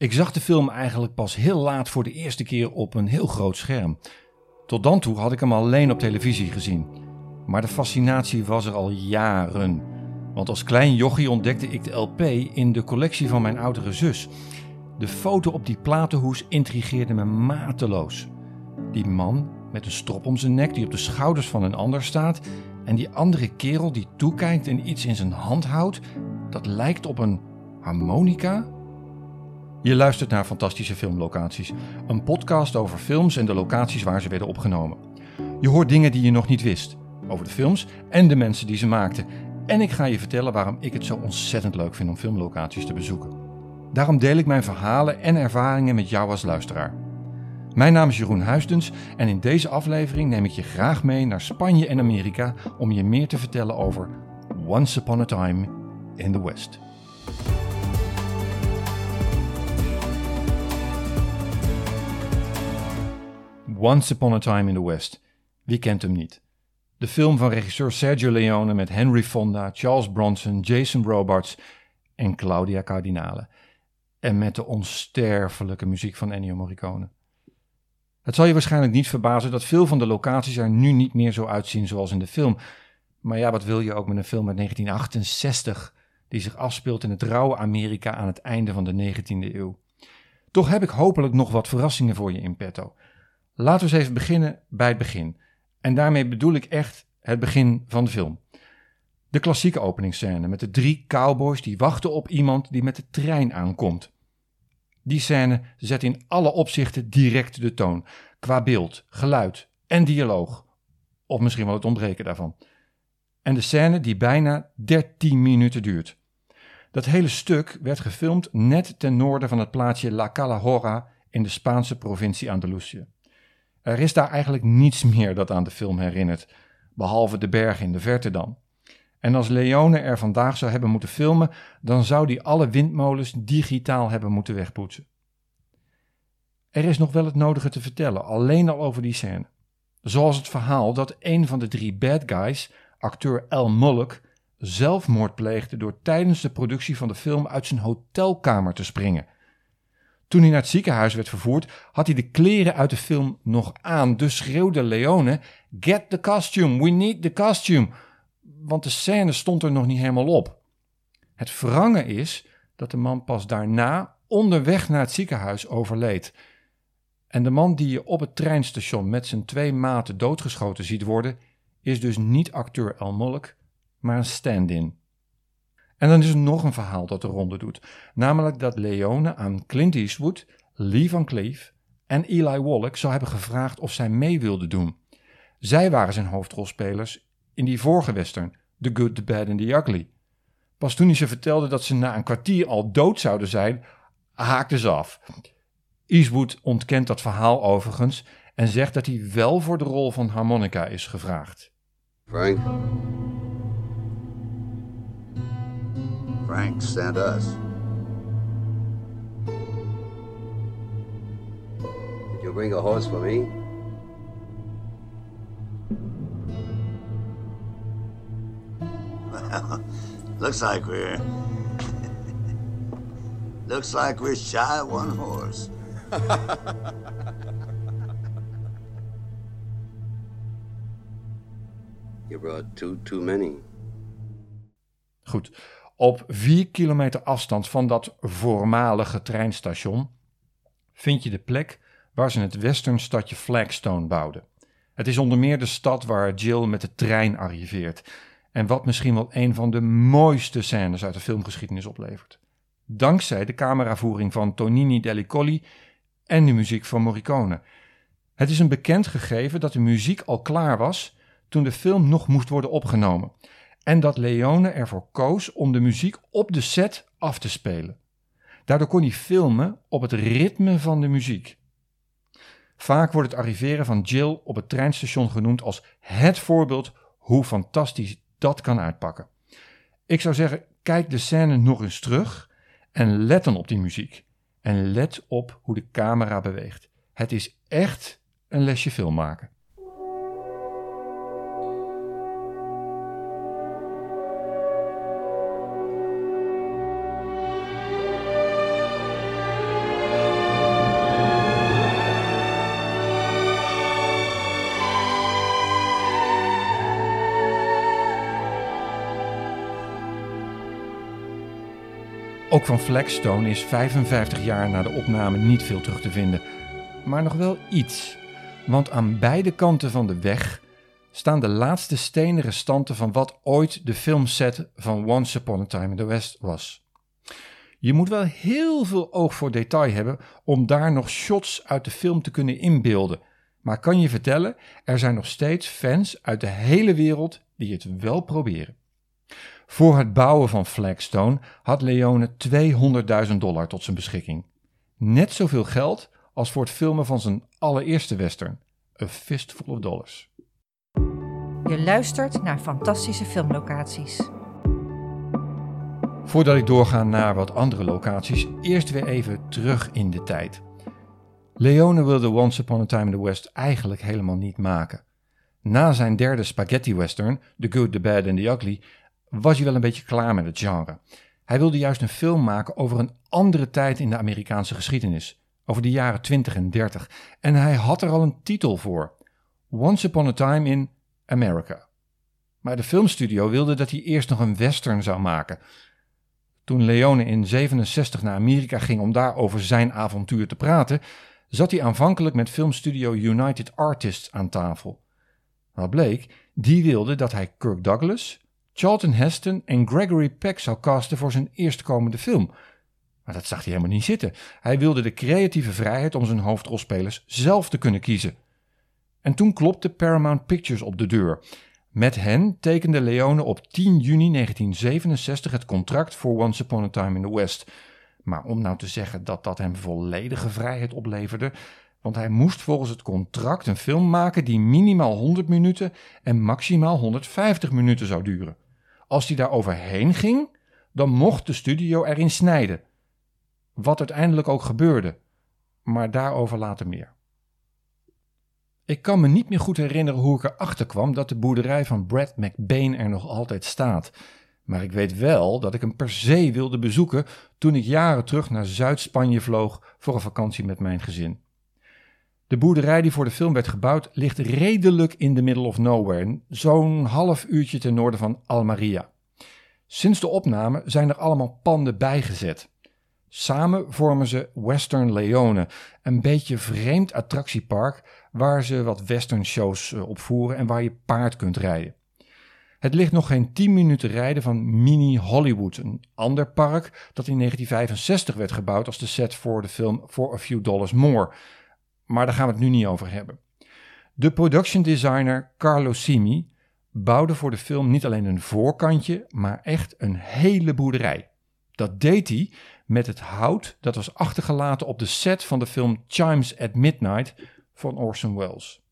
Ik zag de film eigenlijk pas heel laat voor de eerste keer op een heel groot scherm. Tot dan toe had ik hem alleen op televisie gezien. Maar de fascinatie was er al jaren. Want als klein jochie ontdekte ik de LP in de collectie van mijn oudere zus. De foto op die platenhoes intrigeerde me mateloos. Die man met een strop om zijn nek die op de schouders van een ander staat en die andere kerel die toekijkt en iets in zijn hand houdt, dat lijkt op een harmonica? Je luistert naar Fantastische Filmlocaties, een podcast over films en de locaties waar ze werden opgenomen. Je hoort dingen die je nog niet wist, over de films en de mensen die ze maakten. En ik ga je vertellen waarom ik het zo ontzettend leuk vind om filmlocaties te bezoeken. Daarom deel ik mijn verhalen en ervaringen met jou als luisteraar. Mijn naam is Jeroen Huisdens en in deze aflevering neem ik je graag mee naar Spanje en Amerika om je meer te vertellen over Once Upon a Time in the West. Once Upon a Time in the West. Wie kent hem niet? De film van regisseur Sergio Leone met Henry Fonda, Charles Bronson, Jason Robards en Claudia Cardinale. En met de onsterfelijke muziek van Ennio Morricone. Het zal je waarschijnlijk niet verbazen dat veel van de locaties er nu niet meer zo uitzien zoals in de film. Maar ja, wat wil je ook met een film uit 1968 die zich afspeelt in het rauwe Amerika aan het einde van de 19e eeuw? Toch heb ik hopelijk nog wat verrassingen voor je in petto. Laten we eens even beginnen bij het begin. En daarmee bedoel ik echt het begin van de film. De klassieke openingsscène met de drie cowboys die wachten op iemand die met de trein aankomt. Die scène zet in alle opzichten direct de toon, qua beeld, geluid en dialoog. Of misschien wel het ontbreken daarvan. En de scène die bijna 13 minuten duurt. Dat hele stuk werd gefilmd net ten noorden van het plaatsje La Calahorra in de Spaanse provincie Andalusië. Er is daar eigenlijk niets meer dat aan de film herinnert, behalve de bergen in de verte dan. En als Leone er vandaag zou hebben moeten filmen, dan zou die alle windmolens digitaal hebben moeten wegpoetsen. Er is nog wel het nodige te vertellen, alleen al over die scène. Zoals het verhaal dat een van de drie bad guys, acteur El Mullock, zelfmoord pleegde door tijdens de productie van de film uit zijn hotelkamer te springen. Toen hij naar het ziekenhuis werd vervoerd, had hij de kleren uit de film nog aan, dus schreeuwde Leone: Get the costume, we need the costume want de scène stond er nog niet helemaal op. Het wrange is dat de man pas daarna onderweg naar het ziekenhuis overleed. En de man die je op het treinstation met zijn twee maten doodgeschoten ziet worden, is dus niet acteur El Molk, maar een stand-in. En dan is er nog een verhaal dat de ronde doet, namelijk dat Leone aan Clint Eastwood, Lee Van Cleef en Eli Wallach zou hebben gevraagd of zij mee wilden doen. Zij waren zijn hoofdrolspelers in die vorige western, The Good, The Bad and The Ugly. Pas toen hij ze vertelde dat ze na een kwartier al dood zouden zijn, haakte ze af. Eastwood ontkent dat verhaal overigens en zegt dat hij wel voor de rol van harmonica is gevraagd. Frank? Frank sent us. Did you bring a horse for me? Well, Looks like we're. Looks like we're shy of one horse. you brought two too many. Goed. Op vier kilometer afstand van dat voormalige treinstation vind je de plek waar ze het westernstadje Flagstone bouwden. Het is onder meer de stad waar Jill met de trein arriveert en wat misschien wel een van de mooiste scènes uit de filmgeschiedenis oplevert. Dankzij de cameravoering van Tonini Delicoli en de muziek van Morricone. Het is een bekend gegeven dat de muziek al klaar was toen de film nog moest worden opgenomen. En dat Leone ervoor koos om de muziek op de set af te spelen. Daardoor kon hij filmen op het ritme van de muziek. Vaak wordt het arriveren van Jill op het treinstation genoemd als het voorbeeld hoe fantastisch dat kan uitpakken. Ik zou zeggen, kijk de scène nog eens terug en let dan op die muziek. En let op hoe de camera beweegt. Het is echt een lesje film maken. Ook van Flagstone is 55 jaar na de opname niet veel terug te vinden. Maar nog wel iets. Want aan beide kanten van de weg staan de laatste stenen restanten van wat ooit de filmset van Once Upon a Time in the West was. Je moet wel heel veel oog voor detail hebben om daar nog shots uit de film te kunnen inbeelden. Maar kan je vertellen, er zijn nog steeds fans uit de hele wereld die het wel proberen. Voor het bouwen van Flagstone had Leone 200.000 dollar tot zijn beschikking. Net zoveel geld als voor het filmen van zijn allereerste western, A Fistful of Dollars. Je luistert naar fantastische filmlocaties. Voordat ik doorga naar wat andere locaties, eerst weer even terug in de tijd. Leone wilde Once Upon a Time in the West eigenlijk helemaal niet maken. Na zijn derde spaghetti western, The Good, The Bad and The Ugly, was hij wel een beetje klaar met het genre. Hij wilde juist een film maken over een andere tijd in de Amerikaanse geschiedenis, over de jaren 20 en 30. En hij had er al een titel voor: Once Upon a Time in America. Maar de filmstudio wilde dat hij eerst nog een western zou maken. Toen Leone in 67 naar Amerika ging om daar over zijn avontuur te praten, zat hij aanvankelijk met filmstudio United Artists aan tafel. Wat bleek, die wilde dat hij Kirk Douglas, Charlton Heston en Gregory Peck zou casten voor zijn eerstkomende film. Maar dat zag hij helemaal niet zitten. Hij wilde de creatieve vrijheid om zijn hoofdrolspelers zelf te kunnen kiezen. En toen klopte Paramount Pictures op de deur. Met hen tekende Leone op 10 juni 1967 het contract voor Once Upon a Time in the West. Maar om nou te zeggen dat dat hem volledige vrijheid opleverde, want hij moest volgens het contract een film maken die minimaal 100 minuten en maximaal 150 minuten zou duren. Als hij daar overheen ging, dan mocht de studio erin snijden. Wat uiteindelijk ook gebeurde, maar daarover later meer. Ik kan me niet meer goed herinneren hoe ik erachter kwam dat de boerderij van Brad McBain er nog altijd staat. Maar ik weet wel dat ik hem per se wilde bezoeken toen ik jaren terug naar Zuid-Spanje vloog voor een vakantie met mijn gezin. De boerderij die voor de film werd gebouwd ligt redelijk in the middle of nowhere, zo'n half uurtje ten noorden van Almeria. Sinds de opname zijn er allemaal panden bijgezet. Samen vormen ze Western Leone, een beetje vreemd attractiepark waar ze wat western shows eh, opvoeren en waar je paard kunt rijden. Het ligt nog geen 10 minuten rijden van Mini Hollywood, een ander park dat in 1965 werd gebouwd als de set voor de film For a Few Dollars More. Maar daar gaan we het nu niet over hebben. De production designer Carlo Simi bouwde voor de film niet alleen een voorkantje, maar echt een hele boerderij. Dat deed hij met het hout dat was achtergelaten op de set van de film Chimes at Midnight van Orson Welles.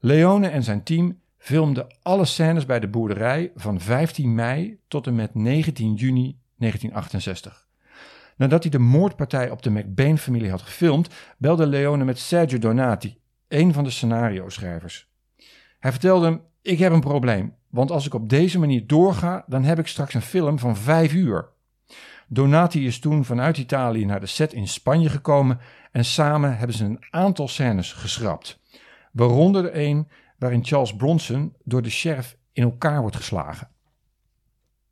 Leone en zijn team filmden alle scènes bij de boerderij van 15 mei tot en met 19 juni 1968. Nadat hij de moordpartij op de McBain-familie had gefilmd, belde Leone met Sergio Donati, een van de scenario-schrijvers. Hij vertelde hem: Ik heb een probleem, want als ik op deze manier doorga, dan heb ik straks een film van vijf uur. Donati is toen vanuit Italië naar de set in Spanje gekomen en samen hebben ze een aantal scènes geschrapt. Waaronder er een waarin Charles Bronson door de sheriff in elkaar wordt geslagen.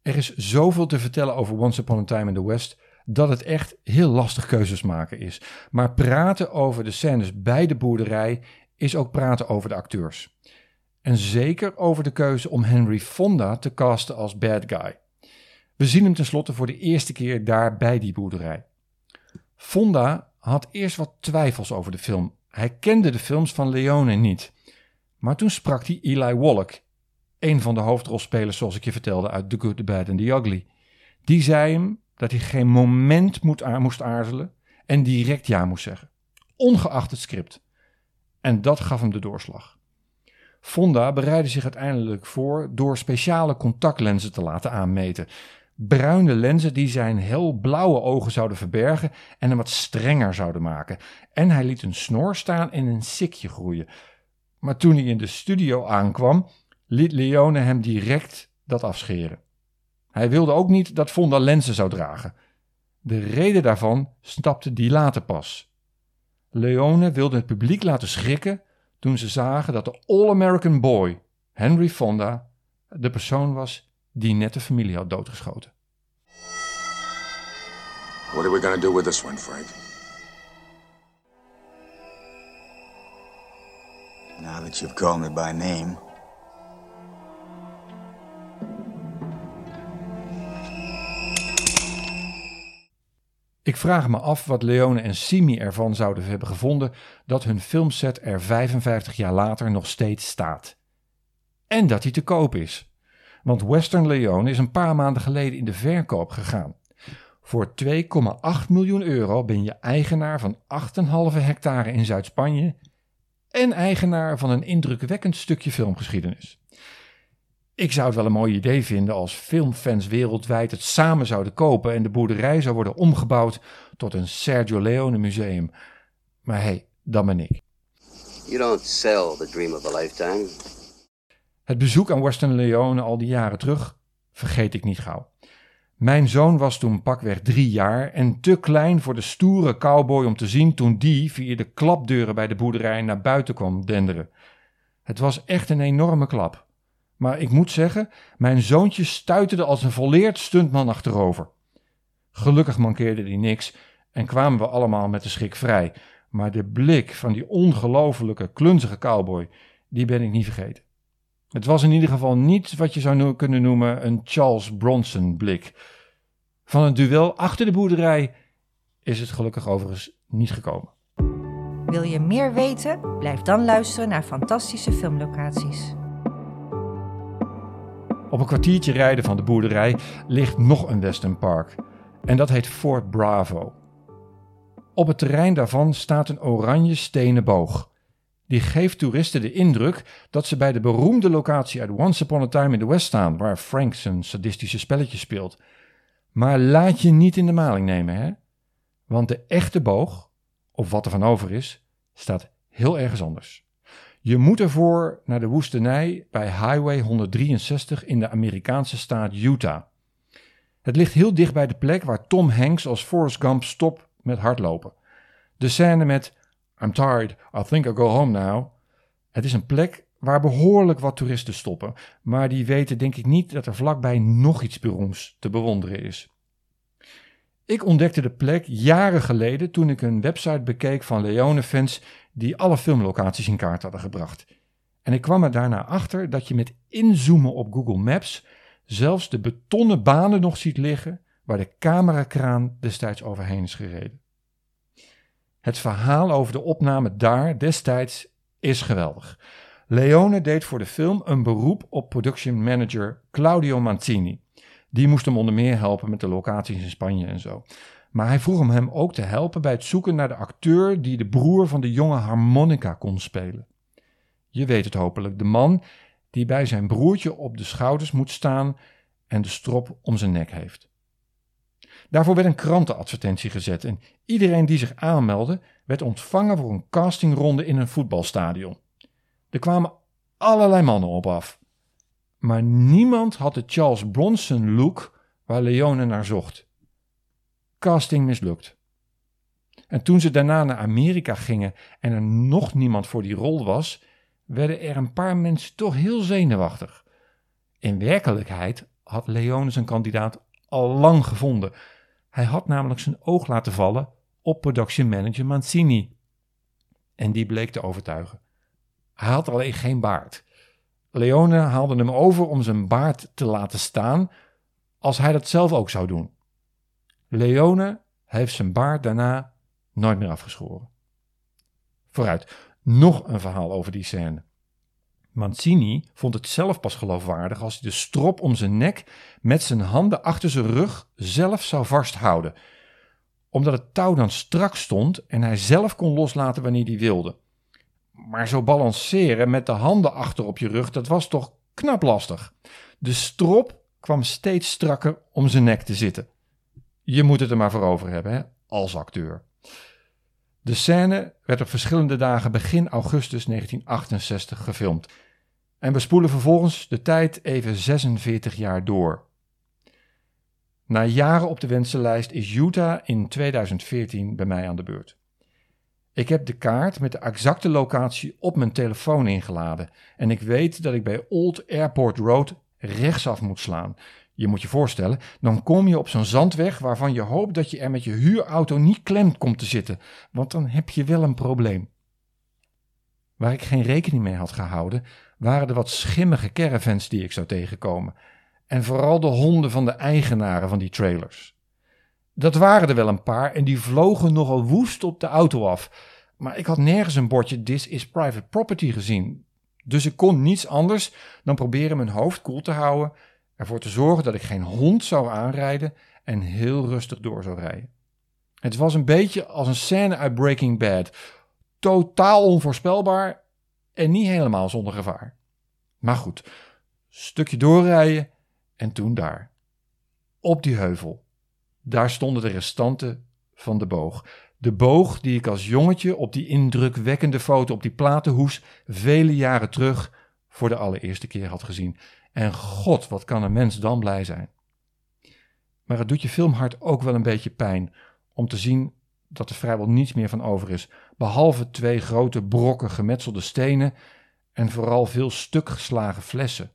Er is zoveel te vertellen over Once Upon a Time in the West dat het echt heel lastig keuzes maken is. Maar praten over de scènes bij de boerderij is ook praten over de acteurs. En zeker over de keuze om Henry Fonda te casten als bad guy. We zien hem tenslotte voor de eerste keer daar bij die boerderij. Fonda had eerst wat twijfels over de film. Hij kende de films van Leone niet. Maar toen sprak hij Eli Wallach, een van de hoofdrolspelers zoals ik je vertelde uit The Good, The Bad and The Ugly. Die zei hem dat hij geen moment moest aarzelen en direct ja moest zeggen, ongeacht het script. En dat gaf hem de doorslag. Fonda bereidde zich uiteindelijk voor door speciale contactlenzen te laten aanmeten bruine lenzen die zijn heel blauwe ogen zouden verbergen en hem wat strenger zouden maken. En hij liet een snor staan en een sikje groeien. Maar toen hij in de studio aankwam, liet Leone hem direct dat afscheren. Hij wilde ook niet dat Fonda lenzen zou dragen. De reden daarvan stapte die later pas. Leone wilde het publiek laten schrikken toen ze zagen dat de All-American Boy, Henry Fonda, de persoon was die net de familie had doodgeschoten. What are we gonna do with this one, Frank? Now that you've called me by name, Ik vraag me af wat Leone en Simi ervan zouden hebben gevonden dat hun filmset er 55 jaar later nog steeds staat. En dat hij te koop is. Want Western Leone is een paar maanden geleden in de verkoop gegaan. Voor 2,8 miljoen euro ben je eigenaar van 8,5 hectare in Zuid-Spanje en eigenaar van een indrukwekkend stukje filmgeschiedenis. Ik zou het wel een mooi idee vinden als filmfans wereldwijd het samen zouden kopen en de boerderij zou worden omgebouwd tot een Sergio Leone museum. Maar hé, hey, dan ben ik. You don't sell the dream of a lifetime. Het bezoek aan Western Leone al die jaren terug vergeet ik niet gauw. Mijn zoon was toen pakweg drie jaar en te klein voor de stoere cowboy om te zien toen die via de klapdeuren bij de boerderij naar buiten kwam denderen. Het was echt een enorme klap. Maar ik moet zeggen, mijn zoontje stuiterde als een volleerd stuntman achterover. Gelukkig mankeerde hij niks en kwamen we allemaal met de schrik vrij. Maar de blik van die ongelofelijke, klunzige cowboy, die ben ik niet vergeten. Het was in ieder geval niet wat je zou kunnen noemen een Charles Bronson blik. Van een duel achter de boerderij is het gelukkig overigens niet gekomen. Wil je meer weten? Blijf dan luisteren naar fantastische filmlocaties. Op een kwartiertje rijden van de boerderij ligt nog een Western Park. En dat heet Fort Bravo. Op het terrein daarvan staat een oranje stenen boog. Die geeft toeristen de indruk dat ze bij de beroemde locatie uit Once Upon a Time in the West staan, waar Frank zijn sadistische spelletje speelt. Maar laat je niet in de maling nemen, hè? Want de echte boog, of wat er van over is, staat heel ergens anders. Je moet ervoor naar de woestenij bij Highway 163 in de Amerikaanse staat Utah. Het ligt heel dicht bij de plek waar Tom Hanks als Forrest Gump stopt met hardlopen. De scène met I'm tired, I think I'll go home now. Het is een plek waar behoorlijk wat toeristen stoppen, maar die weten denk ik niet dat er vlakbij nog iets beroemds te bewonderen is. Ik ontdekte de plek jaren geleden toen ik een website bekeek van Leone-fans die alle filmlocaties in kaart hadden gebracht. En ik kwam er daarna achter dat je met inzoomen op Google Maps zelfs de betonnen banen nog ziet liggen waar de camerakraan destijds overheen is gereden. Het verhaal over de opname daar destijds is geweldig. Leone deed voor de film een beroep op production manager Claudio Mancini. Die moest hem onder meer helpen met de locaties in Spanje en zo. Maar hij vroeg om hem ook te helpen bij het zoeken naar de acteur die de broer van de jonge harmonica kon spelen. Je weet het hopelijk, de man die bij zijn broertje op de schouders moet staan en de strop om zijn nek heeft. Daarvoor werd een krantenadvertentie gezet en iedereen die zich aanmeldde werd ontvangen voor een castingronde in een voetbalstadion. Er kwamen allerlei mannen op af. Maar niemand had de Charles Bronson look waar Leone naar zocht. Casting mislukt. En toen ze daarna naar Amerika gingen en er nog niemand voor die rol was, werden er een paar mensen toch heel zenuwachtig. In werkelijkheid had Leone zijn kandidaat al lang gevonden. Hij had namelijk zijn oog laten vallen op production manager Mancini. En die bleek te overtuigen. Hij had alleen geen baard. Leone haalde hem over om zijn baard te laten staan als hij dat zelf ook zou doen. Leone heeft zijn baard daarna nooit meer afgeschoren. Vooruit, nog een verhaal over die scène. Mancini vond het zelf pas geloofwaardig als hij de strop om zijn nek met zijn handen achter zijn rug zelf zou vasthouden, omdat het touw dan strak stond en hij zelf kon loslaten wanneer hij wilde. Maar zo balanceren met de handen achter op je rug, dat was toch knap lastig. De strop kwam steeds strakker om zijn nek te zitten. Je moet het er maar voor over hebben, hè, als acteur. De scène werd op verschillende dagen begin augustus 1968 gefilmd. En we spoelen vervolgens de tijd even 46 jaar door. Na jaren op de wensenlijst is Utah in 2014 bij mij aan de beurt. Ik heb de kaart met de exacte locatie op mijn telefoon ingeladen en ik weet dat ik bij Old Airport Road rechtsaf moet slaan. Je moet je voorstellen, dan kom je op zo'n zandweg waarvan je hoopt dat je er met je huurauto niet klem komt te zitten, want dan heb je wel een probleem. Waar ik geen rekening mee had gehouden, waren de wat schimmige caravans die ik zou tegenkomen. En vooral de honden van de eigenaren van die trailers. Dat waren er wel een paar en die vlogen nogal woest op de auto af. Maar ik had nergens een bordje This is private property gezien. Dus ik kon niets anders dan proberen mijn hoofd koel te houden, ervoor te zorgen dat ik geen hond zou aanrijden en heel rustig door zou rijden. Het was een beetje als een scène uit Breaking Bad. Totaal onvoorspelbaar en niet helemaal zonder gevaar. Maar goed, stukje doorrijden en toen daar. Op die heuvel. Daar stonden de restanten van de boog. De boog die ik als jongetje op die indrukwekkende foto op die platenhoes vele jaren terug voor de allereerste keer had gezien. En god, wat kan een mens dan blij zijn. Maar het doet je filmhart ook wel een beetje pijn om te zien dat er vrijwel niets meer van over is, behalve twee grote brokken gemetselde stenen en vooral veel stuk geslagen flessen.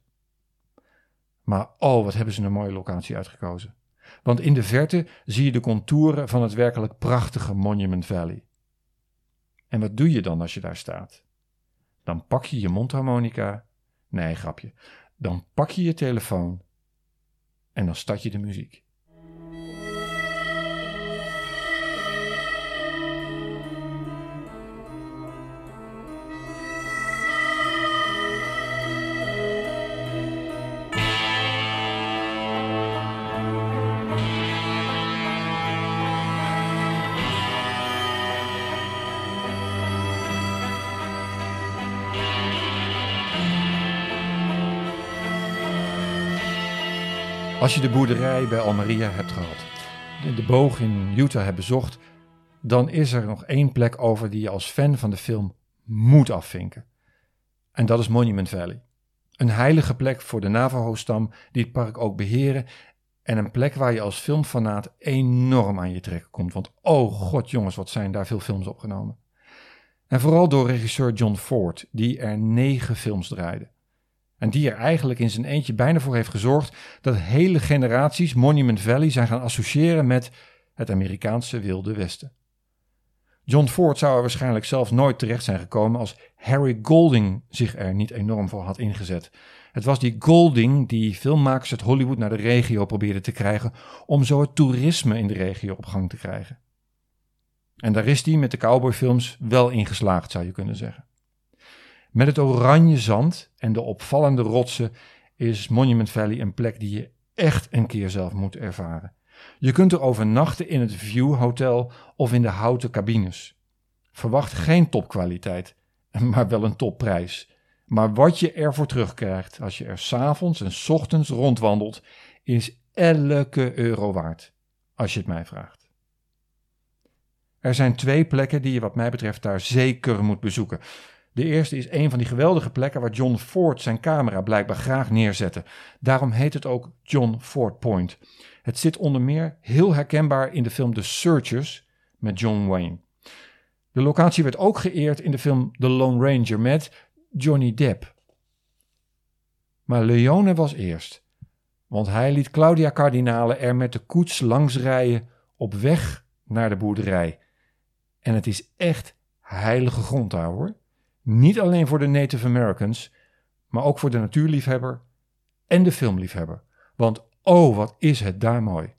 Maar oh, wat hebben ze een mooie locatie uitgekozen. Want in de verte zie je de contouren van het werkelijk prachtige Monument Valley. En wat doe je dan als je daar staat? Dan pak je je mondharmonica. Nee, grapje. Dan pak je je telefoon en dan start je de muziek. Als je de boerderij bij Almeria hebt gehad, de boog in Utah hebt bezocht, dan is er nog één plek over die je als fan van de film moet afvinken. En dat is Monument Valley. Een heilige plek voor de Navajo-stam die het park ook beheren en een plek waar je als filmfanaat enorm aan je trekken komt. Want oh god jongens, wat zijn daar veel films opgenomen. En vooral door regisseur John Ford, die er negen films draaide. En die er eigenlijk in zijn eentje bijna voor heeft gezorgd dat hele generaties Monument Valley zijn gaan associëren met het Amerikaanse Wilde Westen. John Ford zou er waarschijnlijk zelf nooit terecht zijn gekomen als Harry Golding zich er niet enorm voor had ingezet. Het was die Golding die filmmakers uit Hollywood naar de regio probeerde te krijgen om zo het toerisme in de regio op gang te krijgen. En daar is hij met de cowboyfilms wel ingeslaagd, zou je kunnen zeggen. Met het oranje zand en de opvallende rotsen is Monument Valley een plek die je echt een keer zelf moet ervaren. Je kunt er overnachten in het View Hotel of in de houten cabines. Verwacht geen topkwaliteit, maar wel een topprijs. Maar wat je ervoor terugkrijgt als je er s'avonds en s ochtends rondwandelt, is elke euro waard, als je het mij vraagt. Er zijn twee plekken die je wat mij betreft daar zeker moet bezoeken. De eerste is een van die geweldige plekken waar John Ford zijn camera blijkbaar graag neerzette. Daarom heet het ook John Ford Point. Het zit onder meer heel herkenbaar in de film The Searchers met John Wayne. De locatie werd ook geëerd in de film The Lone Ranger met Johnny Depp. Maar Leone was eerst, want hij liet Claudia Cardinale er met de koets langs rijden op weg naar de boerderij. En het is echt heilige grond daar hoor. Niet alleen voor de Native Americans, maar ook voor de natuurliefhebber en de filmliefhebber. Want oh, wat is het daar mooi.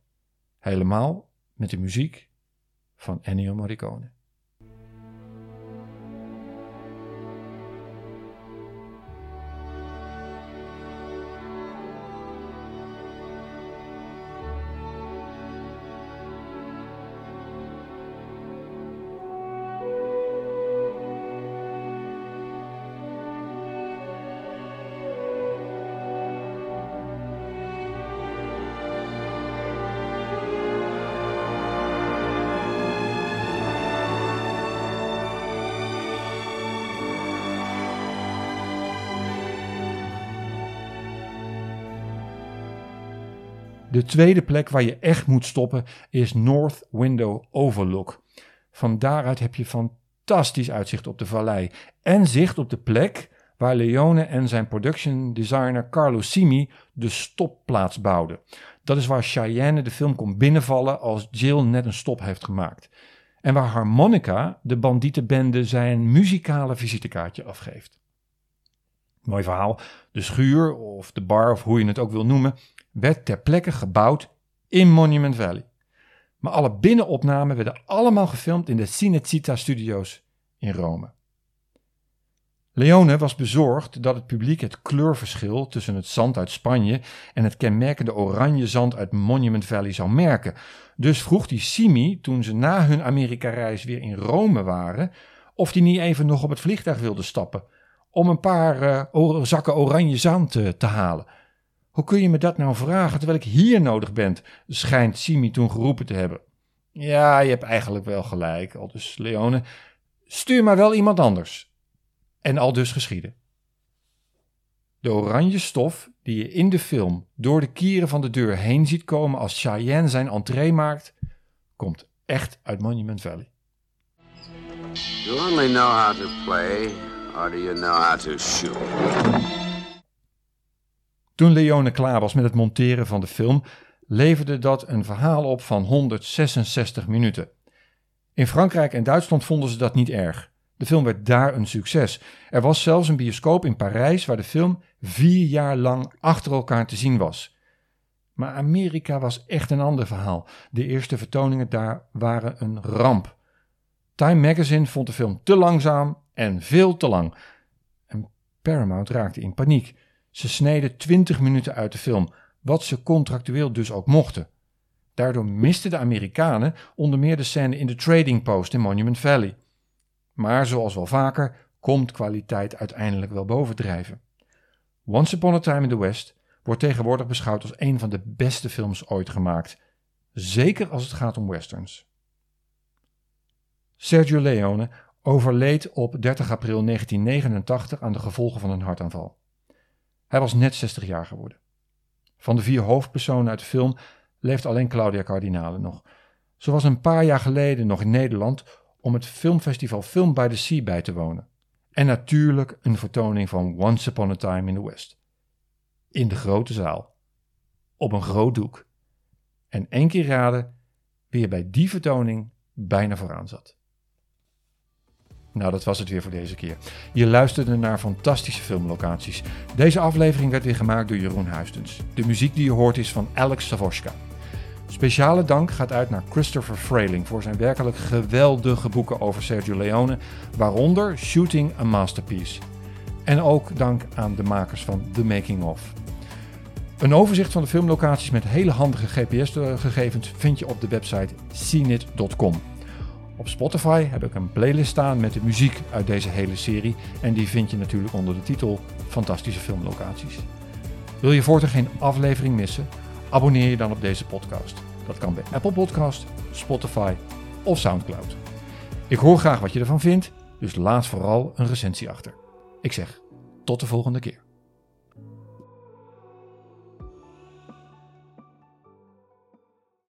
Helemaal met de muziek van Ennio Morricone. De tweede plek waar je echt moet stoppen is North Window Overlook. Van daaruit heb je fantastisch uitzicht op de vallei en zicht op de plek waar Leone en zijn production designer Carlo Simi de stopplaats bouwden. Dat is waar Cheyenne de film kon binnenvallen als Jill net een stop heeft gemaakt. En waar Harmonica de bandietenbende zijn muzikale visitekaartje afgeeft. Mooi verhaal. De schuur, of de bar, of hoe je het ook wil noemen, werd ter plekke gebouwd in Monument Valley. Maar alle binnenopnamen werden allemaal gefilmd in de Cinecittà Studios in Rome. Leone was bezorgd dat het publiek het kleurverschil tussen het zand uit Spanje en het kenmerkende oranje zand uit Monument Valley zou merken. Dus vroeg hij Simi, toen ze na hun Amerika-reis weer in Rome waren, of hij niet even nog op het vliegtuig wilde stappen om een paar uh, zakken oranje zand te, te halen. Hoe kun je me dat nou vragen terwijl ik hier nodig ben? schijnt Simi toen geroepen te hebben. Ja, je hebt eigenlijk wel gelijk, al dus Leone. Stuur maar wel iemand anders. En al dus geschieden. De oranje stof die je in de film door de kieren van de deur heen ziet komen als Cheyenne zijn entree maakt, komt echt uit Monument Valley. You only know how to play, or you know how to shoot? Toen Leone klaar was met het monteren van de film, leverde dat een verhaal op van 166 minuten. In Frankrijk en Duitsland vonden ze dat niet erg. De film werd daar een succes. Er was zelfs een bioscoop in Parijs waar de film vier jaar lang achter elkaar te zien was. Maar Amerika was echt een ander verhaal. De eerste vertoningen daar waren een ramp. Time Magazine vond de film te langzaam en veel te lang. En Paramount raakte in paniek. Ze sneden 20 minuten uit de film, wat ze contractueel dus ook mochten. Daardoor misten de Amerikanen onder meer de scène in de Trading Post in Monument Valley. Maar zoals wel vaker komt kwaliteit uiteindelijk wel bovendrijven. Once Upon a Time in the West wordt tegenwoordig beschouwd als een van de beste films ooit gemaakt, zeker als het gaat om westerns. Sergio Leone overleed op 30 april 1989 aan de gevolgen van een hartaanval. Hij was net 60 jaar geworden. Van de vier hoofdpersonen uit de film leeft alleen Claudia Cardinale nog. Ze was een paar jaar geleden nog in Nederland om het filmfestival Film by the Sea bij te wonen. En natuurlijk een vertoning van Once Upon a Time in the West. In de grote zaal. Op een groot doek. En één keer raden wie er bij die vertoning bijna vooraan zat. Nou, dat was het weer voor deze keer. Je luisterde naar fantastische filmlocaties. Deze aflevering werd weer gemaakt door Jeroen Huistens. De muziek die je hoort is van Alex Savoshka. Speciale dank gaat uit naar Christopher Frayling voor zijn werkelijk geweldige boeken over Sergio Leone, waaronder Shooting a Masterpiece. En ook dank aan de makers van The Making of. Een overzicht van de filmlocaties met hele handige GPS-gegevens vind je op de website cnit.com. Op Spotify heb ik een playlist staan met de muziek uit deze hele serie en die vind je natuurlijk onder de titel Fantastische filmlocaties. Wil je voortaan geen aflevering missen? Abonneer je dan op deze podcast. Dat kan bij Apple Podcast, Spotify of SoundCloud. Ik hoor graag wat je ervan vindt, dus laat vooral een recensie achter. Ik zeg tot de volgende keer.